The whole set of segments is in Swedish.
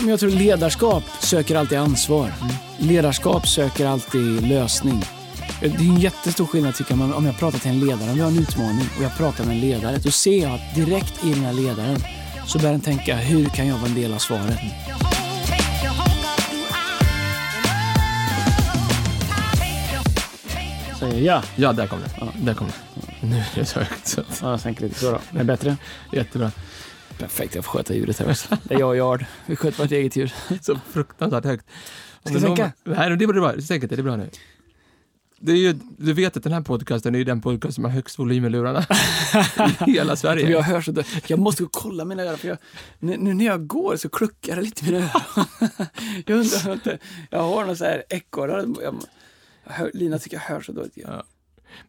Men jag tror ledarskap söker alltid ansvar. Ledarskap söker alltid lösning. Det är en jättestor skillnad tycker jag om jag pratar till en ledare, om vi har en utmaning och jag pratar med en ledare, då ser jag att direkt i den här ledaren så börjar den tänka, hur kan jag vara en del av svaret? Säger ja. Ja, där kom det. Ja, där kom det. Nu är det så högt. Så. Ja, jag sänker lite så då. Är det bättre? Jättebra. Perfekt, jag får sköta ljudet här också. Det är jag och Jard. Vi sköter vårt eget ljud. Så fruktansvärt högt. Ska jag sänka? Nej, det är bra. Sänk det, det är bra nu. Det är ju, du vet att den här podcasten är den podcast som har högst volym i lurarna i hela Sverige. Jag hör så dö- Jag måste gå och kolla mina öron, för jag, nu, nu när jag går så kluckar det lite i mina öron. jag undrar om inte, jag har någon så här hör, Lina tycker jag hör så dåligt. Ja.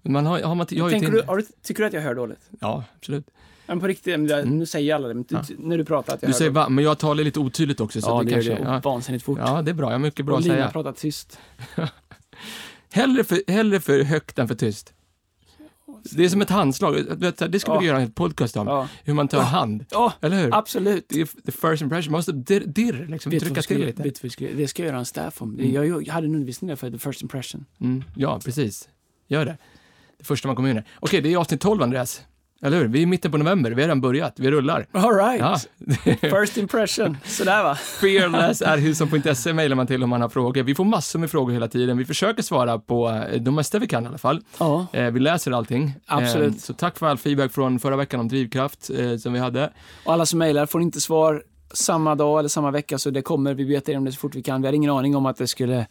Men man har, har man, jag har ju Tänker till- du, har du, tycker du att jag hör dåligt? Ja, absolut. Men på riktigt, men det- nu säger alla det, men Ja. när du pratar att jag Du säger va, men jag talar lite otydligt också. Så Ja, det det kanske, det. Vansinnigt fort. ja, det är bra. Jag har mycket bra och att Lina säga. pratar tyst. Hellre för, hellre för högt än för tyst. Det är som ett handslag. Vet, Det skulle Ja. vi göra en podcast om. Ja, Hur man tar hand. ja Eller hur? absolut. The first impression. Man måste dirr, dirr liksom, Vet trycka till vet lite. vi ska, det ska jag göra en staff om. Mm. Jag, jag hade en undervisning där för the first impression. Mm, ja, precis. Gör det. Det första man kommer in i. Okej, det är avsnitt 12, Andreas. Eller hur? Vi är i mitten på november. Vi har redan börjat. Vi rullar. All right. Ja. First impression. Sådär va? Fearless är hushåll.se mejlar man till om man har frågor. Vi får massor med frågor hela tiden. Vi försöker svara på eh, de mesta vi kan i alla fall. Eh, vi läser allting. Absolut. Eh, så tack för all feedback från förra veckan om drivkraft som vi hade. Och alla som mejlar får inte svar samma dag eller samma vecka, så det kommer. Vi vet om det så fort vi kan. Vi hade ingen aning om att det skulle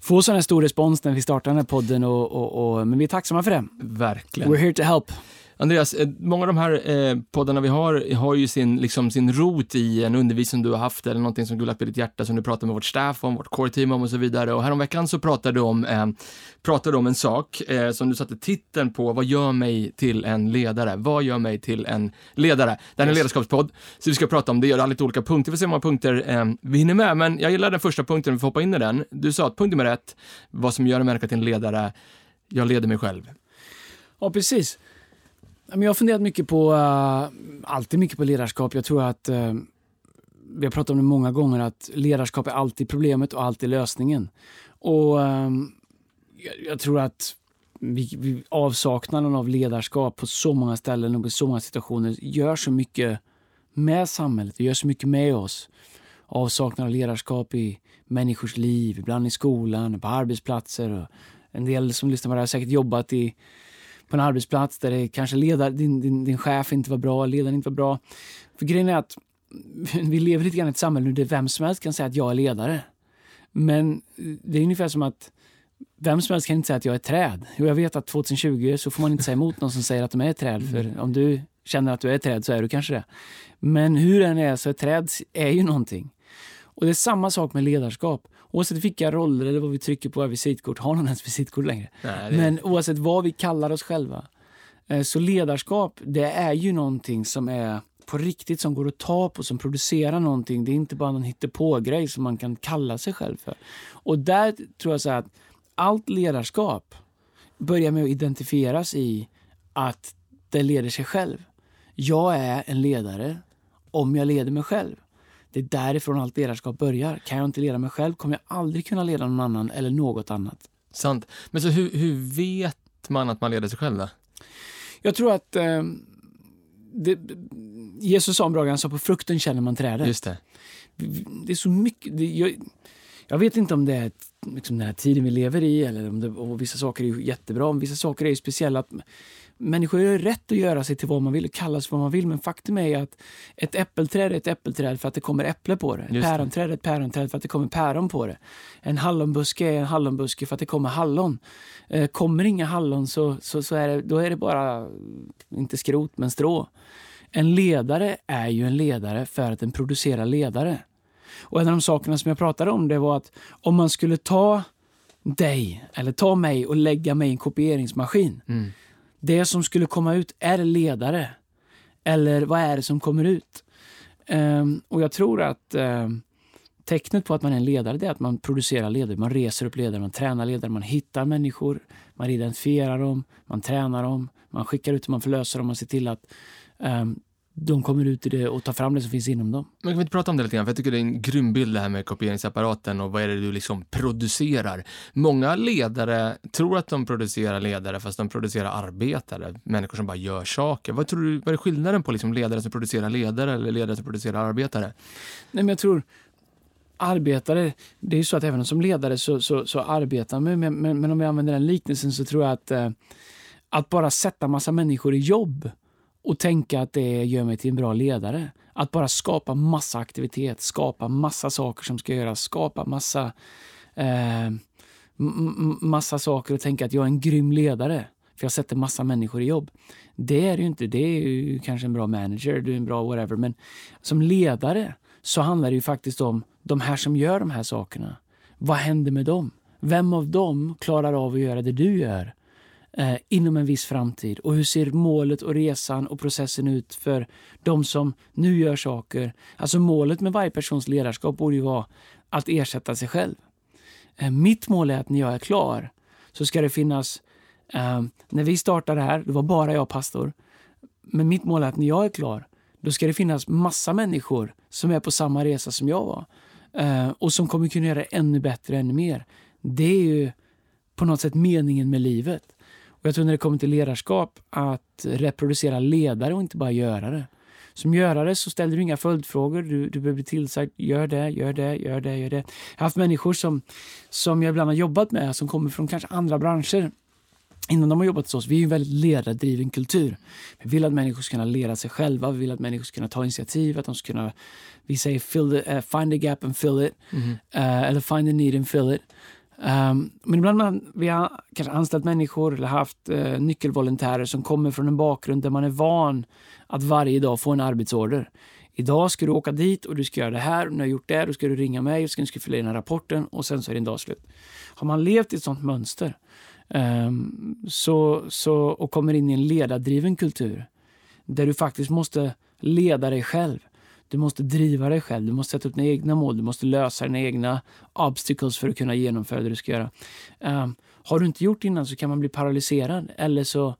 få sån här stor respons när vi startade den här podden, och, och, och, men vi är tacksamma för det. Verkligen. We're here to help. Andreas, eh, många av de här eh, poddarna vi har har ju sin, liksom, sin rot i en undervisning du har haft eller någonting som du lagt på ditt hjärta som du pratar med vårt staff om, vårt core team om och så vidare. Och häromveckan så pratade du om, eh, pratade du om en sak eh, som du satte titeln på, vad gör mig till en ledare? Vad gör mig till en ledare? Det här är en ledarskapspodd, så vi ska prata om det, göra lite olika punkter. Vi får se hur många punkter eh, vi hinner med, men jag gillar den första punkten, vi får hoppa in i den. Du sa att punkt nummer ett, vad som gör en människa till en ledare, jag leder mig själv. Ja, precis. Jag har funderat mycket på, uh, alltid mycket på ledarskap. Jag tror att, uh, vi har pratat om det många gånger, att ledarskap är alltid problemet och alltid lösningen. Och ehm, jag, jag tror att vi, vi, avsaknaden av ledarskap på så många ställen och i så många situationer gör så mycket med samhället, det gör så mycket med oss. Avsaknad av ledarskap i människors liv, ibland i skolan, på arbetsplatser. Och en del som lyssnar på det här har säkert jobbat i på en arbetsplats där det kanske ledar, din, din, din chef inte var bra, ledaren inte var bra. För grejen är att vi lever lite grann i ett samhälle där vem som helst kan säga att jag är ledare. Men eh, det är ungefär som att vem som helst kan inte säga att jag är ett träd. Och jag vet att 2020 så får man inte säga emot någon som säger att de är ett träd. För om du känner att du är ett träd så är du kanske det. Men hur den är så ett träd är ju någonting. Och det är samma sak med ledarskap. Oavsett vilka roller eller vad vi trycker på våra visitkort, har någon ens visitkort längre? Nej, det- Men oavsett vad vi kallar oss själva. eh, Så ledarskap, det är ju någonting som är på riktigt, som går att ta på, som producerar någonting. Det är inte bara någon hittepå-grej som man kan kalla sig själv för. Och där tror jag så att allt ledarskap börjar med att identifieras i att det leder sig själv. Jag är en ledare om jag leder mig själv. Det är därifrån allt ledarskap börjar. Kan jag inte leda mig själv kommer jag aldrig kunna leda någon annan eller något annat. Sant. Men så hur, hur vet man att man leder sig själv då? Jag tror att eh, det, Jesus sa en bra grej, han sa på frukten känner man trädet. Just det. Det är så mycket, det, jag, jag vet inte om det är liksom den här tiden vi lever i eller om det, vissa saker är jättebra, vissa saker är speciella. Människor har rätt att göra sig till vad man vill och kalla sig vad man vill, men faktum är att ett äppelträd är ett äppelträd för att det kommer äpple på det. Ett päronträd är ett päronträd för att det kommer päron på det. En hallonbuske är en hallonbuske för att det kommer hallon. Eh, kommer inga hallon så, så, så är det, då är det bara, inte skrot, men strå. En ledare är ju en ledare för att den producerar ledare. Och en av de sakerna som jag pratade om det var att om man skulle ta dig, eller ta mig och lägga mig i en kopieringsmaskin. Mm. Det som skulle komma ut, är det ledare? Eller vad är det som kommer ut? Um, och jag tror att um, tecknet på att man är en ledare, det är att man producerar ledare. Man reser upp ledare, man tränar ledare, man hittar människor, man identifierar dem, man tränar dem, man skickar ut dem, man förlöser dem, man ser till att um, de kommer ut i det och tar fram det som finns inom dem. Men kan vi inte prata om det lite grann? För jag tycker det är en grym bild det här med kopieringsapparaten och vad är det du liksom producerar. Många ledare tror att de producerar ledare fast de producerar arbetare, människor som bara gör saker. Vad tror du, vad är skillnaden på liksom ledare som producerar ledare eller ledare som producerar arbetare? Nej, men jag tror arbetare, det är ju så att även som ledare så, så, så arbetar man men, men om vi använder den liknelsen så tror jag att eh, att bara sätta massa människor i jobb och tänka att det gör mig till en bra ledare. Att bara skapa massa aktivitet, skapa massa saker som ska göras, skapa massa, eh, massa saker och tänka att jag är en grym ledare för jag sätter massa människor i jobb. Det är du ju inte. Det är ju kanske en bra manager, du är en bra whatever, men som ledare så handlar det ju faktiskt om de här som gör de här sakerna. Vad händer med dem? Vem av dem klarar av att göra det du gör? Eh, inom en viss framtid? Och hur ser målet och resan och processen ut för de som nu gör saker? Alltså målet med varje persons ledarskap borde ju vara att ersätta sig själv. Eh, mitt mål är att när jag är klar så ska det finnas, eh, när vi startade här, det var bara jag pastor, men mitt mål är att när jag är klar, då ska det finnas massa människor som är på samma resa som jag var. Eh, och som kommer kunna göra det ännu bättre, ännu mer. Det är ju på något sätt meningen med livet. Och jag tror när det kommer till ledarskap att reproducera ledare och inte bara göra det. Som görare så ställer du inga följdfrågor. Du, du behöver bli tillsagd, gör det, gör det, gör det, gör det. Jag har haft människor som, som jag ibland har jobbat med som kommer från kanske andra branscher innan de har jobbat hos oss. Vi är en väldigt ledardriven kultur. Vi vill att människor ska kunna leda sig själva, vi vill att människor ska kunna ta initiativ, att de ska kunna, vi säger fill the, uh, find the gap and fill it, mm. uh, eller find the need and fill it. Um, men ibland har vi har kanske anställt människor eller haft uh, nyckelvolontärer som kommer från en bakgrund där man är van att varje dag få en arbetsorder. Idag ska du åka dit och du ska göra det här. Och när du har gjort det, då ska du ringa mig och ska, ska fylla i den här rapporten och sen så är din dag slut. Har man levt i ett sånt mönster um, så, så, och kommer in i en ledardriven kultur där du faktiskt måste leda dig själv du måste driva dig själv, du måste sätta upp dina egna mål, du måste lösa dina egna obstacles för att kunna genomföra det du ska göra. Um, har du inte gjort det innan så kan man bli paralyserad eller så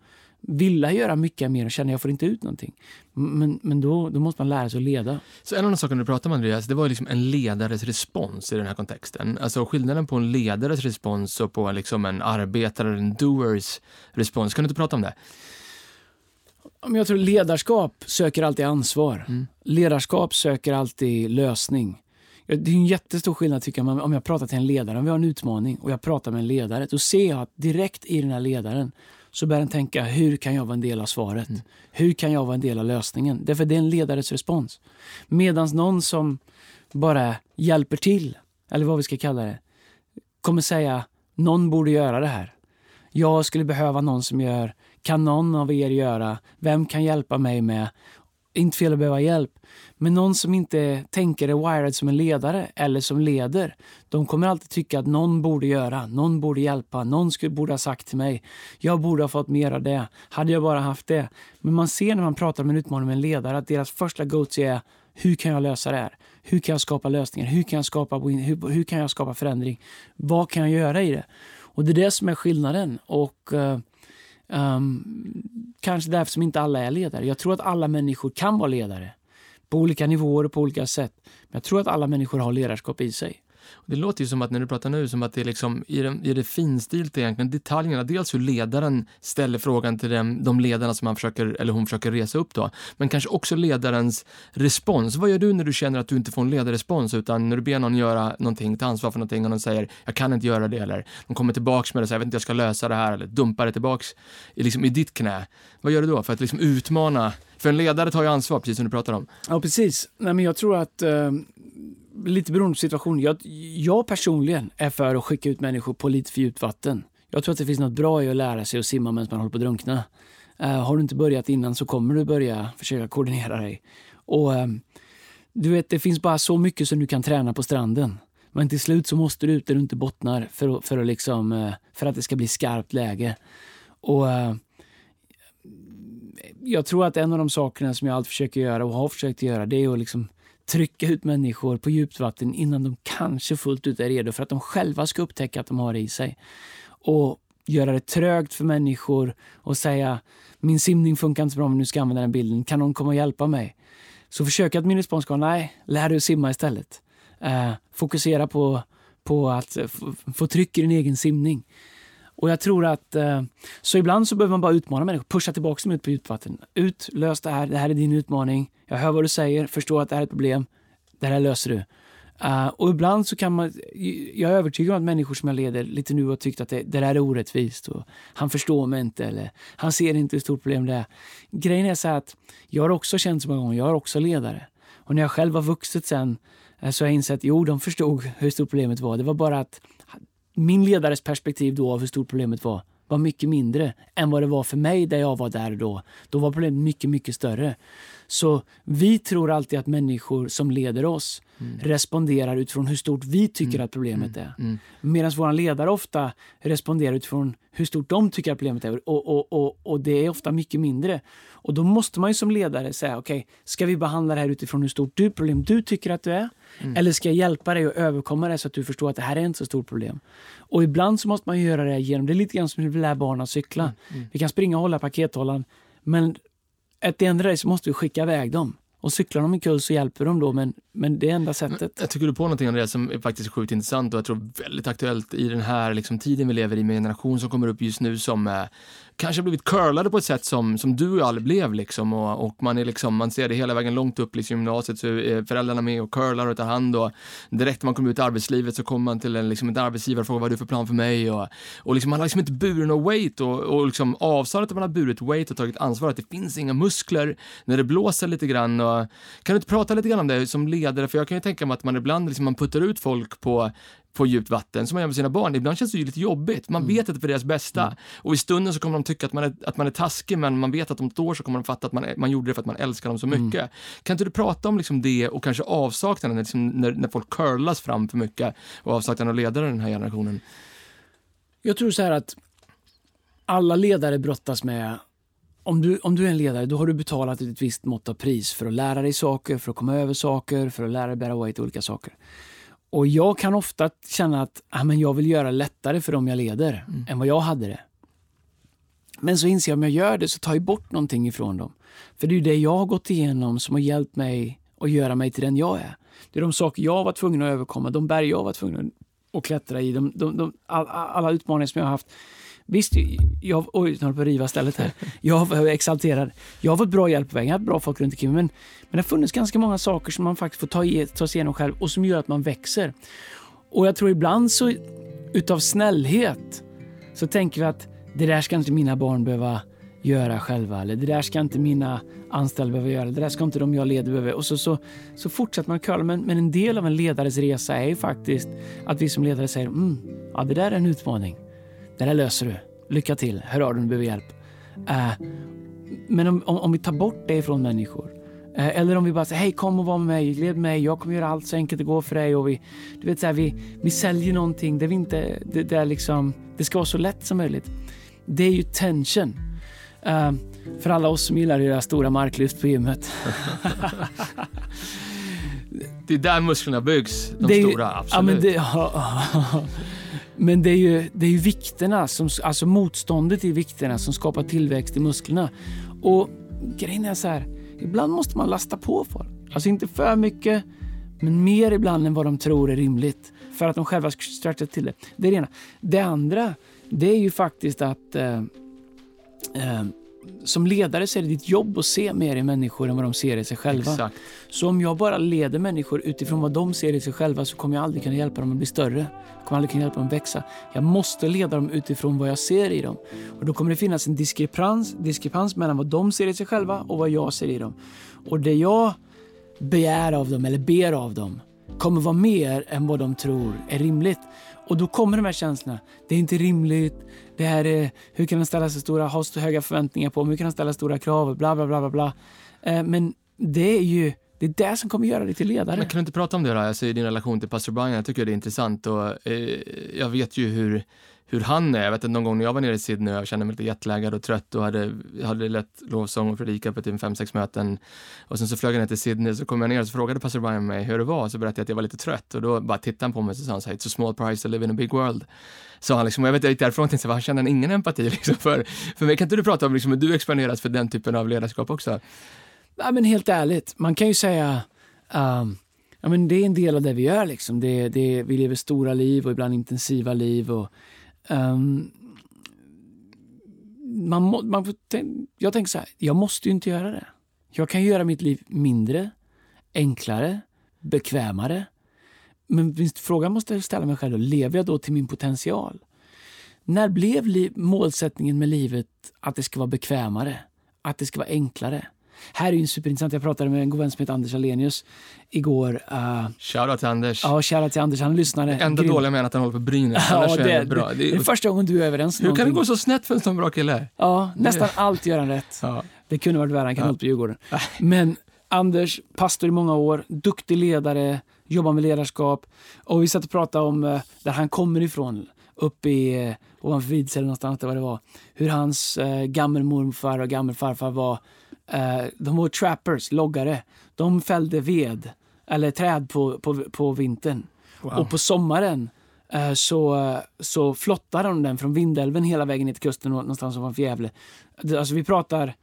vilja göra mycket mer och känna att jag får inte ut någonting. Men, men då, då måste man lära sig att leda. Så en av de sakerna du pratade om Andreas, det var liksom en ledares respons i den här kontexten. Alltså skillnaden på en ledares respons och på liksom en arbetare, en doers respons. Kan du inte prata om det? Jag tror ledarskap söker alltid ansvar. Mm. Ledarskap söker alltid lösning. Det är en jättestor skillnad tycker jag om jag pratar till en ledare, om vi har en utmaning och jag pratar med en ledare, då ser jag att direkt i den här ledaren så börjar den tänka, hur kan jag vara en del av svaret? Mm. Hur kan jag vara en del av lösningen? Därför det är en ledares respons. Medan någon som bara hjälper till, eller vad vi ska kalla det, kommer säga, någon borde göra det här. Jag skulle behöva någon som gör kan någon av er göra? Vem kan hjälpa mig med? Inte fel att behöva hjälp, men någon som inte tänker är wired som en ledare eller som leder, de kommer alltid tycka att någon borde göra, någon borde hjälpa, någon skulle, borde ha sagt till mig, jag borde ha fått mer av det, hade jag bara haft det. Men man ser när man pratar om en utmaning med en ledare att deras första go-to är, hur kan jag lösa det här? Hur kan jag skapa lösningar? Hur kan jag skapa, hur, hur kan jag skapa förändring? Vad kan jag göra i det? Och det är det som är skillnaden. Och uh, Um, kanske därför som inte alla är ledare. Jag tror att alla människor kan vara ledare på olika nivåer och på olika sätt. Men jag tror att alla människor har ledarskap i sig. Det låter ju som att när du pratar nu, som att det är liksom i, den, i det finstilta egentligen, detaljerna, dels hur ledaren ställer frågan till dem, de ledarna som han försöker, eller hon försöker resa upp då, men kanske också ledarens respons. Vad gör du när du känner att du inte får en ledarrespons, utan när du ber någon göra någonting, ta ansvar för någonting och de säger jag kan inte göra det, eller de kommer tillbaks med det säger jag vet inte, jag ska lösa det här, eller dumpar det tillbaks i, liksom, i ditt knä. Vad gör du då för att liksom utmana för en ledare tar ju ansvar, precis som du pratar om. Ja, precis. Nej, men jag tror att eh, lite beroende på situationen. Jag, jag personligen är för att skicka ut människor på lite för djupt vatten. Jag tror att det finns något bra i att lära sig att simma medan man håller på att drunkna. Eh, har du inte börjat innan så kommer du börja försöka koordinera dig. Och eh, du vet, det finns bara så mycket som du kan träna på stranden. Men till slut så måste du ut där du inte bottnar för, för, att, liksom, eh, för att det ska bli skarpt läge. Och eh, jag tror att en av de sakerna som jag alltid försöker göra och har försökt göra det är att liksom trycka ut människor på djupt vatten innan de kanske fullt ut är redo för att de själva ska upptäcka att de har det i sig. Och göra det trögt för människor och säga min simning funkar inte så bra om nu ska jag använda den bilden. Kan någon komma och hjälpa mig? Så försök att min respons ska vara nej, lär dig att simma istället. Uh, fokusera på, på att få tryck i din egen simning. Och jag tror att eh, Så ibland så behöver man bara utmana människor, pusha tillbaka dem ut på djupvatten. Ut, lös det här, det här är din utmaning. Jag hör vad du säger, förstår att det här är ett problem. Det här löser du. Uh, och ibland så kan man, jag är övertygad om att människor som jag leder lite nu har tyckt att det, det där är orättvist och han förstår mig inte eller han ser inte hur stort problem det är. Grejen är så att jag har också känt så många gånger, jag har också ledare. Och när jag själv har vuxit sen eh, så har jag insett, jo de förstod hur stort problemet var. Det var bara att min ledares perspektiv då av hur stort problemet var var mycket mindre än vad det var för mig där jag var där och då. Då var problemet mycket, mycket större. Så vi tror alltid att människor som leder oss mm. responderar utifrån hur stort vi tycker mm. att problemet mm. är. Mm. Medan våra ledare ofta responderar utifrån hur stort de tycker att problemet är. Och, och, och, och det är ofta mycket mindre. Och då måste man ju som ledare säga, okej, okay, ska vi behandla det här utifrån hur stort du problem du tycker att du är? Mm. Eller ska jag hjälpa dig att överkomma det så att du förstår att det här är inte så stort problem? Och ibland så måste man göra det genom, det är lite grann som att vi lär barn att cykla. Mm. Vi kan springa och hålla pakethållaren, men ett enda race måste vi skicka iväg dem. Och cyklar de omkull så hjälper de då, men, men det är enda sättet. Jag tycker du på någonting Andreas som är faktiskt sjukt intressant och jag tror väldigt aktuellt i den här liksom, tiden vi lever i med en generation som kommer upp just nu som eh, kanske blivit curlade på ett sätt som, som du aldrig blev liksom. Och, och man är liksom, man ser det hela vägen långt upp liksom, gymnasiet så är föräldrarna med och curlar och tar hand och direkt när man kommer ut i arbetslivet så kommer man till en, liksom, en arbetsgivare och frågar vad du för plan för mig? Och, och liksom, man har liksom inte burit något weight och, och liksom avståndet att man har burit weight och tagit ansvar att det finns inga muskler när det blåser lite grann. Och kan du inte prata lite grann om det som ledare? För jag kan ju tänka mig att man ibland liksom, man puttar ut folk på på djupt vatten som man gör med sina barn. Ibland känns det ju lite jobbigt. Man mm. vet att det är för deras bästa. Mm. Och i stunden så kommer de tycka att man, är, att man är taskig men man vet att om ett år så kommer de fatta att man, man gjorde det för att man älskar dem så mm. mycket. Mm. Kan inte du prata om liksom det och kanske avsaknaden liksom när, när folk curlas fram för mycket och avsaknaden av ledare den här generationen? Jag tror så här att alla ledare brottas med om du, om du är en ledare, då har du betalat ett visst mått av pris för att lära dig saker, för att komma över saker, för att lära dig bära weight, olika saker. Och jag kan ofta känna att ah, men jag vill göra lättare för dem jag leder mm. än vad jag hade det. Men så inser jag om jag gör det så tar jag bort någonting ifrån dem. För det är det jag har gått igenom som har hjälpt mig att göra mig till den jag är. Det är de saker jag var tvungen att överkomma, de berg jag var tvungen att klättra i, de, de, de, alla utmaningar som jag har haft. Visst, jag, oj, jag håller på att riva stället här. Jag var exalterad. Jag har fått bra hjälp på vägen, jag har haft bra folk runt omkring men, men det har funnits ganska många saker som man faktiskt får ta, ta sig igenom själv och som gör att man växer. Och jag tror ibland så, utav snällhet, så tänker vi att det där ska inte mina barn behöva göra själva. Eller det där ska inte mina anställda behöva göra. Det där ska inte de jag leder behöva. Och så, så, så fortsätter man curla. Men, men en del av en ledares resa är ju faktiskt att vi som ledare säger mm, ja, det där är en utmaning. Det där löser du. Lycka till. Hör av dig om du behöver hjälp. Uh, men om, om, om, vi tar bort det från människor. Uh, eller om vi bara säger hej kom och var med mig, led mig, jag kommer göra allt så enkelt det går för dig. Och vi, du vet, så här, vi, vi säljer någonting där vi inte, det, där liksom, det ska vara så lätt som möjligt. Det är ju tension. Uh, för alla oss som gillar att göra stora marklyft på gymmet. det är där musklerna byggs, de det stora, absolut. Ja, det, ja, men det är ju, det är ju vikterna, som, alltså motståndet i vikterna som skapar tillväxt i musklerna. Och grejen är så här, ibland måste man lasta på folk. Alltså inte för mycket, men mer ibland än vad de tror är rimligt. För att de själva stretchar till det. Det är det ena. Det andra, det är ju faktiskt att eh, eh, som ledare så är det ditt jobb att se mer i människor än vad de ser i sig själva. Exakt. Så om jag bara leder människor utifrån vad de ser i sig själva så kommer jag aldrig kunna hjälpa dem att bli större. Jag kommer aldrig kunna hjälpa dem att växa. Jag måste leda dem utifrån vad jag ser i dem. Och då kommer det finnas en diskrepans, diskrepans mellan vad de ser i sig själva och vad jag ser i dem. Och det jag begär av dem eller ber av dem kommer vara mer än vad de tror är rimligt. Och då kommer de här känslorna. Det är inte rimligt. Det här är, hur kan han ställa så stora, ha så höga förväntningar på? Hur kan han ställa stora krav? Bla, bla, bla, bla, bla. Eh, men det är ju det är det som kommer göra dig till ledare. Men kan du inte prata om det då? Alltså, i din relation till pastor Brian, jag tycker det är intressant och eh, jag vet ju hur hur han är. Jag vet att någon gång när jag var nere i Sydney och kände mig lite jetlaggad och trött och hade, hade lett lovsång och predika på typ fem, sex möten. Och sen så flög jag ner till Sydney, så kom jag ner och så frågade pastor Brian mig hur det var, så berättade jag att jag var lite trött och då bara tittade han på mig och så sa han så här, it's a small price to live in a big world. Så han liksom, jag vet inte därifrån tänkte jag, han känner ingen empati liksom för, för mig. Kan inte du prata om liksom, hur du exponeras för den typen av ledarskap också? Ja, men helt ärligt, man kan ju säga um, ja, men det är en del av det vi gör. Liksom. Det, det, vi lever stora liv och ibland intensiva liv. Och, um, man, må, man jag tänker så här, jag måste ju inte göra det. Jag kan göra mitt liv mindre, enklare, bekvämare. Men frågan måste jag ställa mig själv, då, lever jag då till min potential? När blev målsättningen med livet att det ska vara bekvämare? Att det ska vara enklare? Här är ju superintressant. Jag pratade med en god vän som heter Anders Alenius igår. Uh, shoutout till Anders. Ja, shoutout till Anders. Han lyssnade. Enda dåliga med att han håller på Brynäs. ja, det, det bra. Det, är första gången du är överens. Hur någonting. kan det gå så snett för en sån bra kille? Ja, nästan allt gör han rätt. Ja. Det kunde varit värre. Han kan ja. hålla på Djurgården. Men Anders, pastor i många år, duktig ledare, jobbar med ledarskap. Och vi satt och pratade om uh, där han kommer ifrån uppe i, uh, ovanför Vidsel någonstans, vad det var. Hur hans uh, gammelmorfar och gammelfarfar var eh, de var trappers, loggare. De fällde ved, eller träd på, på, på vintern. Wow. Och på sommaren eh, så, så flottade de den från Vindelälven hela vägen ner till kusten någonstans ovanför Gävle. Alltså vi pratar,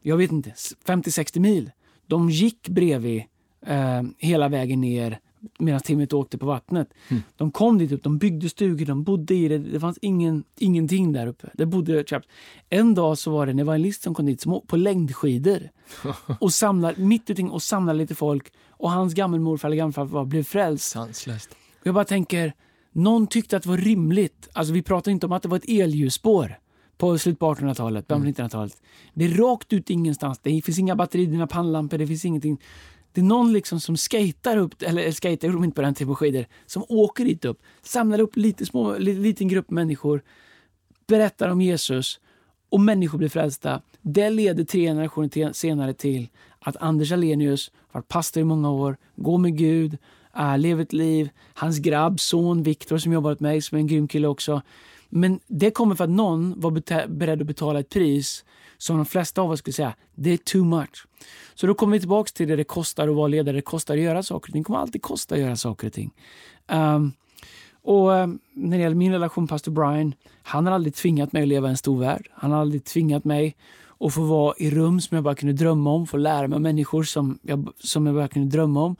jag vet inte, 50-60 mil. De gick bredvid eh, hela vägen ner medan timret åkte på vattnet. Mm. De kom dit upp, de byggde stugor, de bodde i det. Det fanns ingen, ingenting där uppe. Det bodde trapped. En dag så var det en evangelist som kom dit som på längdskidor och samlade, mitt ute och samlade lite folk och hans gammelmorfar eller gammelfarfar blev frälst. Sanslöst. Jag bara tänker, någon tyckte att det var rimligt. Alltså vi pratar inte om att det var ett elljusspår på slutet på 1800-talet, början på mm. 1900-talet. Det är rakt ut ingenstans. Det finns inga batteridrivna pannlampor, det finns ingenting. Det är någon liksom som skater upp, eller skater gjorde de inte på den tiden på skidor, som åker dit upp, samlar upp lite små, liten grupp människor, berättar om Jesus och människor blir frälsta. Det leder tre generationer senare till att Anders Alenius varit pastor i många år, går med Gud, äh, lever ett liv. Hans grabb, son Viktor som jobbar åt mig, som är en grym kille också. Men det kommer för att någon var beredd att betala ett pris som de flesta av oss skulle säga, det är too much. Så då kommer vi tillbaka till det det kostar att vara ledare, det kostar att göra saker och ting. Det kommer alltid kosta att göra saker och ting. Um, och ehm, när det gäller min relation med pastor Brian, han har aldrig tvingat mig att leva i en stor värld. Han har aldrig tvingat mig att få vara i rum som jag bara kunde drömma om, få lära mig människor som jag, som jag bara kunde drömma om.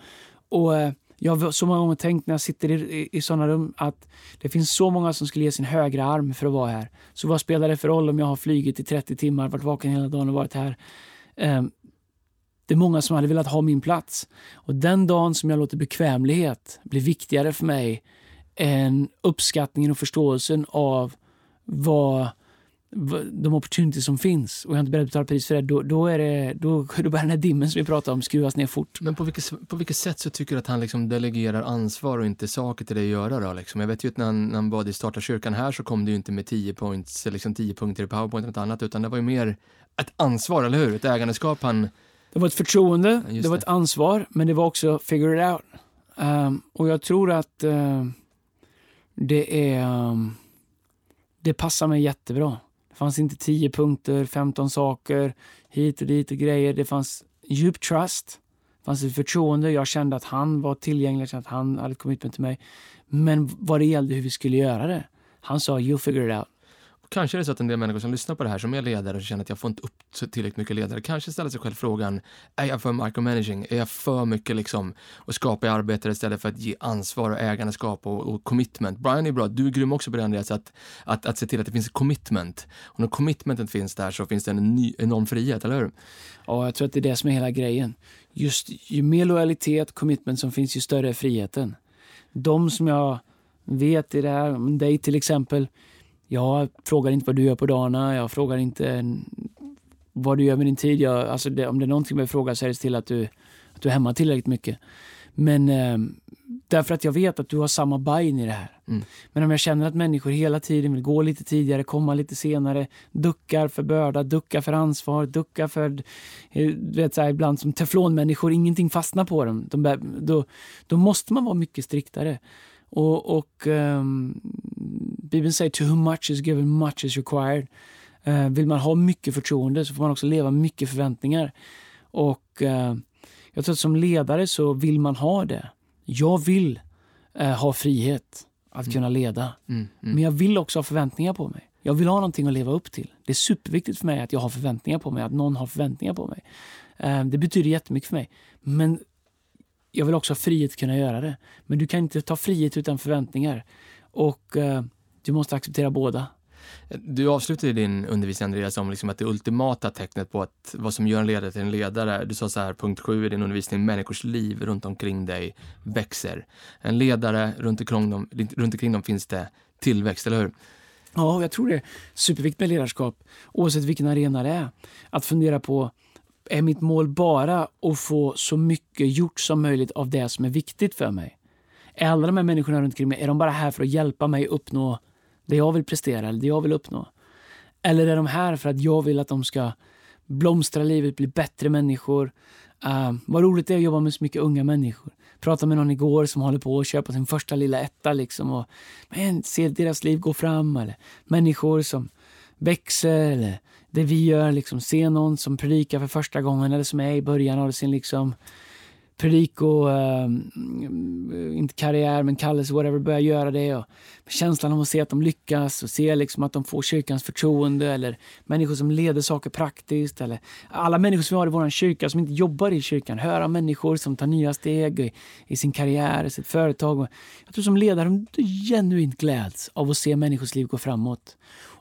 Och ehm, jag har så många gånger tänkt när jag sitter i, i, i sådana rum att det finns så många som skulle ge sin högra arm för att vara här. Så vad spelar det för roll om jag har flugit i 30 timmar, varit vaken hela dagen och varit här? Um, det är många som hade velat ha min plats. Och den dagen som jag låter bekvämlighet bli viktigare för mig än uppskattningen och förståelsen av vad de opportunities som finns och jag är inte beredd att betala pris för det, då, då, är det, då, då börjar den här dimmen som vi pratade om skruvas ner fort. Men på vilket, på vilket sätt så tycker du att han liksom delegerar ansvar och inte saker till dig att göra då? Liksom? Jag vet ju att när han, när han bad i starta kyrkan här så kom det ju inte med 10 points, liksom 10 punkter i powerpoint eller något annat, utan det var ju mer ett ansvar, eller hur? Ett ägandeskap han... Det var ett förtroende, ja, det var ett ansvar, men det var också figure it out. Um, och jag tror att uh, det är... Um, det passar mig jättebra fanns inte 10 punkter, 15 saker, hit och dit och grejer. Det fanns djup trust. Det fanns ett förtroende. Jag kände att han var tillgänglig, att han hade kommit med till mig. Men vad det gällde hur vi skulle göra det. Han sa, you figure it out. Kanske är det så att en del människor som lyssnar på det här som är ledare och känner att jag får inte upp tillräckligt mycket ledare, kanske ställer sig själv frågan, är jag för micromanaging? Är jag för mycket liksom och skapa i arbete istället för att ge ansvar och ägandeskap och, och commitment? Brian är bra, du är grym också på det Andreas, att, att, att se till att det finns commitment. Och när commitmentet finns där så finns det en ny, enorm frihet, eller hur? Ja, jag tror att det är det som är hela grejen. Just ju mer lojalitet, commitment som finns, ju större är friheten. De som jag vet i det här, dig till exempel, jag frågar inte vad du gör på dagarna, jag frågar inte vad du gör med din tid. Jag, alltså det, om det är någonting jag frågar så är det till att du, att du är hemma tillräckligt mycket. Men eh, därför att jag vet att du har samma buy-in i det här. Mm. Men om jag känner att människor hela tiden vill gå lite tidigare, komma lite senare, duckar för börda, duckar för ansvar, duckar för... Eh, vet, så här, ibland som teflonmänniskor, ingenting fastnar på dem. De, då, då måste man vara mycket striktare. Och, och um, Bibeln säger to whom much is given, much is required. Uh, vill man ha mycket förtroende så får man också leva mycket förväntningar. Och uh, jag tror att som ledare så vill man ha det. Jag vill uh, ha frihet att mm. kunna leda. Mm, mm. Men jag vill också ha förväntningar på mig. Jag vill ha någonting att leva upp till. Det är superviktigt för mig att jag har förväntningar på mig, att någon har förväntningar på mig. Det betyder jättemycket för mig. Men jag vill också ha frihet att kunna göra det. Men du kan inte ta frihet utan förväntningar. Och du måste acceptera båda. Du avslutade din undervisning Andreas om liksom att det ultimata tecknet på att vad som gör en ledare till en ledare, du sa så här, punkt sju i din undervisning, människors liv runt omkring dig växer. En ledare, runt omkring dem, runt omkring dem finns det tillväxt, eller hur? Ja, jag tror det är superviktigt med ledarskap, oavsett vilken arena det är. Att fundera på, är mitt mål bara att få så mycket gjort som möjligt av det som är viktigt för mig? Är alla de här människorna runt omkring mig, är de bara här för att hjälpa mig uppnå det jag vill prestera eller det jag vill uppnå? Eller är de här för att jag vill att de ska blomstra livet, bli bättre människor? Uh, vad roligt det är att jobba med så mycket unga människor. Prata med någon igår som håller på att köpa sin första lilla etta liksom och men, se deras liv gå fram. Eller människor som växer eller det vi gör, liksom se någon som predikar för första gången eller som är i början av sin liksom Perico, uh, inte karriär, men kallelse, whatever, börjar göra det. Och känslan av att se att de lyckas och se liksom att de får kyrkans förtroende eller människor som leder saker praktiskt. Eller alla människor som vi har i vår kyrka som inte jobbar i kyrkan. Höra människor som tar nya steg i, i sin karriär, i sitt företag. Jag tror som ledare, de genuint gläds av att se människors liv gå framåt.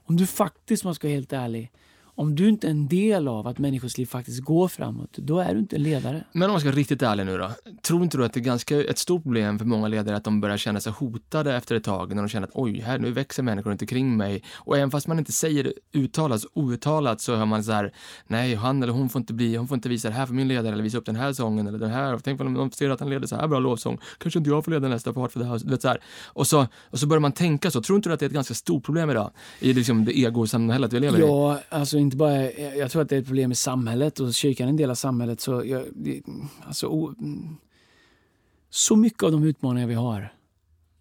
Om du faktiskt, om man ska vara helt ärlig, om du inte är en del av att människors liv faktiskt går framåt, då är du inte en ledare. Men om man ska vara riktigt ärlig nu då. Tror inte du att det är ganska ett stort problem för många ledare att de börjar känna sig hotade efter ett tag när de känner att oj, här nu växer människor runt omkring mig. Och även fast man inte säger det uttalat, outtalat så hör man så här, nej, han eller hon får inte bli, hon får inte visa det här för min ledare eller visa upp den här sången eller den här. Tänk om de ser att han leder så här bra lovsång, kanske inte jag får leda nästa part för det här. Vet, så här. Och, så, och så börjar man tänka så. Tror inte du att det är ett ganska stort problem idag i liksom det egosamhället vi lever i? Ja, alltså inte bara jag tror att det är ett problem i samhället och kyrkan är en del av samhället. Så, jag, alltså, o, så mycket av de utmaningar vi har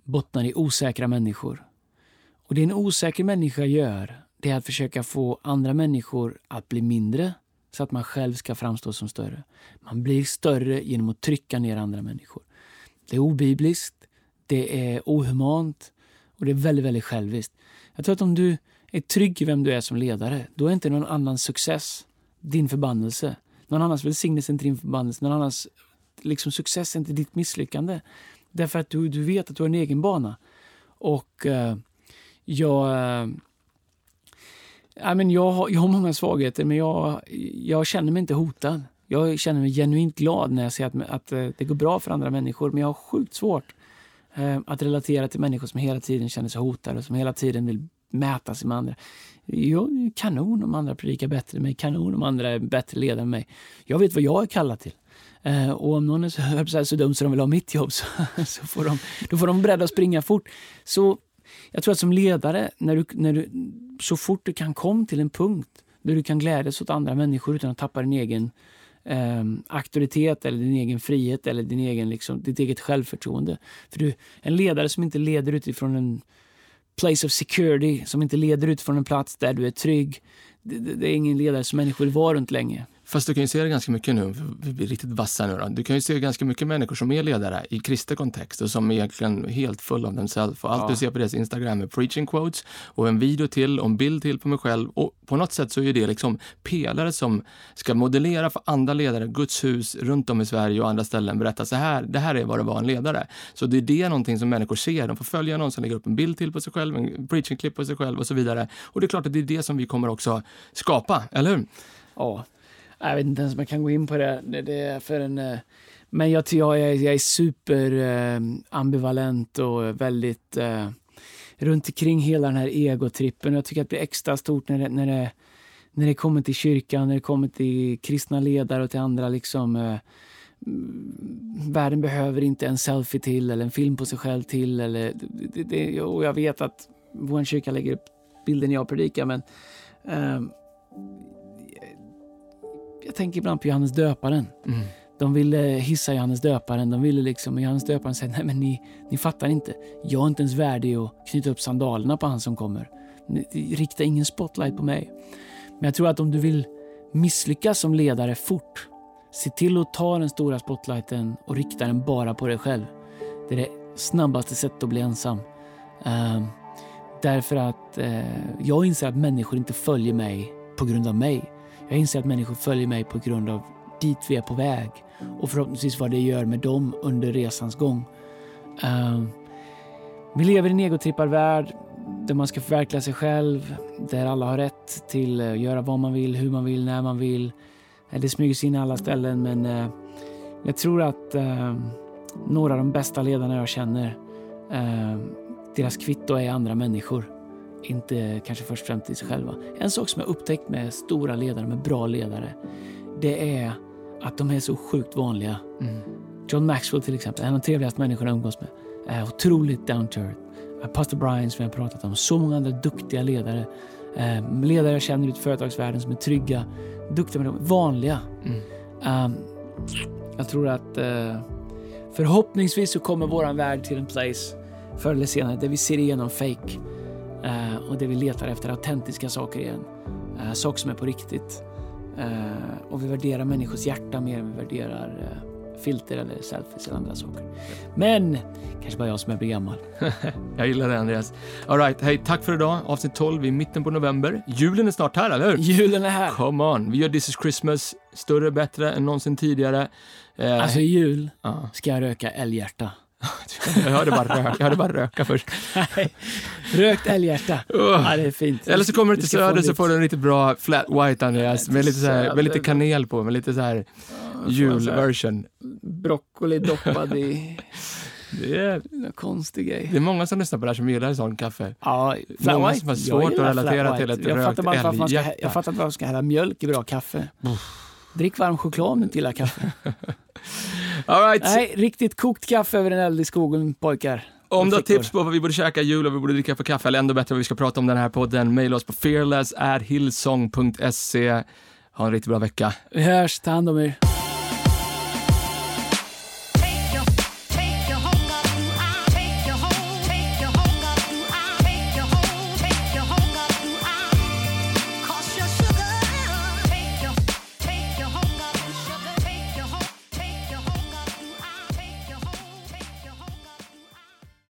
bottnar i osäkra människor. Och det en osäker människa gör, det är att försöka få andra människor att bli mindre så att man själv ska framstå som större. Man blir större genom att trycka ner andra människor. Det är obibliskt, det är ohumant och det är väldigt, väldigt själviskt. Jag tror att om du är trygg i vem du är som ledare, då är inte någon annans success din förbannelse. Någon annans välsignelse är inte din förbannelse. Någon annans liksom, success är inte ditt misslyckande. Därför att du, du vet att du har en egen bana. Och eh, jag... Eh, I men jag, har, jag har många svagheter, men jag, jag känner mig inte hotad. Jag känner mig genuint glad när jag ser att, att eh, det går bra för andra människor, men jag har sjukt svårt eh, att relatera till människor som hela tiden känner sig hotade och som hela tiden vill mäta sig med andra. Jo, kanon om andra predikar bättre än mig, kanon om andra är bättre ledare än mig. Jag vet vad jag är kallad till. Eh, och om någon är så, så, så dum så de vill ha mitt jobb så, så får de, då får de beredda att springa fort. Så jag tror att som ledare, när du, när du, så fort du kan komma till en punkt där du kan glädjas åt andra människor utan att tappa din egen eh, auktoritet eller din egen frihet eller din egen, liksom, ditt eget självförtroende. För du, en ledare som inte leder utifrån en place of security som inte leder ut från en plats där du är trygg. Det, det, det är ingen ledare som människor vill vara runt länge. Fast du kan ju se det ganska mycket nu, vi blir riktigt vassa nu då. Du kan ju se ganska mycket människor som är ledare i kristen kontext och som är egentligen helt full av themselves. Och allt ja. du ser på deras Instagram är preaching quotes och en video till och en bild till på mig själv. Och på något sätt så är det liksom pelare som ska modellera för andra ledare, Guds hus runt om i Sverige och andra ställen, berätta så här, det här är vad det var en ledare. Så det är det någonting som människor ser. De får följa någon som lägger upp en bild till på sig själv, en preaching-klipp på sig själv och så vidare. Och det är klart att det är det som vi kommer också skapa, eller hur? Ja, jag vet inte ens om jag kan gå in på det. det, är för en, eh, men jag, jag, är, jag är super eh, ambivalent och väldigt eh, runt omkring hela den här egotrippen. Jag tycker att det blir extra stort när det, när det, när det kommer till kyrkan, när det kommer till kristna ledare och till andra liksom eh, mm, världen behöver inte en selfie till eller en film på sig själv till. Eller, det, det, och jag vet att vår kyrka lägger upp bilden jag predikar men eh, jag tänker ibland på Johannes döparen. Mm. De ville hissa Johannes döparen. De ville liksom, Johannes döparen säger nej men ni, ni fattar inte. Jag är inte ens värdig att knyta upp sandalerna på han som kommer. Ni, rikta ingen spotlight på mig. Men jag tror att om du vill misslyckas som ledare fort, se till att ta den stora spotlighten och rikta den bara på dig själv. Det är det snabbaste sättet att bli ensam. Uh, därför att uh, jag inser att människor inte följer mig på grund av mig. Jag inser att människor följer mig på grund av dit vi är på väg och förhoppningsvis vad det gör med dem under resans gång. Uh, vi lever i en egotrippad värld där man ska förverkliga sig själv, där alla har rätt till att göra vad man vill, hur man vill, när man vill. Eh, det smyger sig in i alla ställen men uh, jag tror att uh, några av de bästa ledarna jag känner, ehm, deras kvitto är andra människor. Inte kanske först och främst till sig själva. En sak som jag upptäckt med stora ledare, med bra ledare, det är att de är så sjukt vanliga. Mm. John Maxwell till exempel, en av de trevligaste människorna jag umgås med, är otroligt down to earth. Pastor Brian som jag pratat om, så många andra duktiga ledare. Eh, ledare jag känner i företagsvärlden som är trygga, duktiga men vanliga. Mm. Um, jag tror att uh, förhoppningsvis så kommer våran värld till en place förr eller senare där vi ser igenom fake och där vi letar efter autentiska saker igen. Uh, saker som är på riktigt. Uh, och vi värderar människors hjärta mer än vi värderar uh, filter eller selfies eller andra saker. Men kanske bara jag som är blir gammal. jag gillar det Andreas. All right, hej, tack för idag. Avsnitt 12 i mitten på november. Julen är snart här, eller hur? Julen är här. Come on. Vi gör This is Christmas större, bättre än någonsin tidigare. Uh, alltså i jul ska jag röka älghjärta. jag, hörde bara röka, jag hörde bara röka först. Rökt älghjärta. Uh. Ja, det är fint. Eller så kommer du till Söder så får du en riktigt bra flat white Andreas, med lite, så här, med lite kanel på, med lite så här julversion. Broccoli doppad i... Det är en konstig grej. Det är många som lyssnar på det här som gillar sån kaffe. Ja, många som har svårt att relatera till ett jag rökt älghjärta. Jag fattar inte varför man ska hälla mjölk i bra kaffe. Drick varm choklad om du inte gillar kaffe. All right. Nej, riktigt kokt kaffe över en eld i skogen, pojkar. Om du har tips på vad vi borde käka jul och vi borde dricka för kaffe, eller ändå bättre vad vi ska prata om den här podden, mejla oss på fearless.hillsong.se. Ha en riktigt bra vecka. Vi hörs, ta hand om er.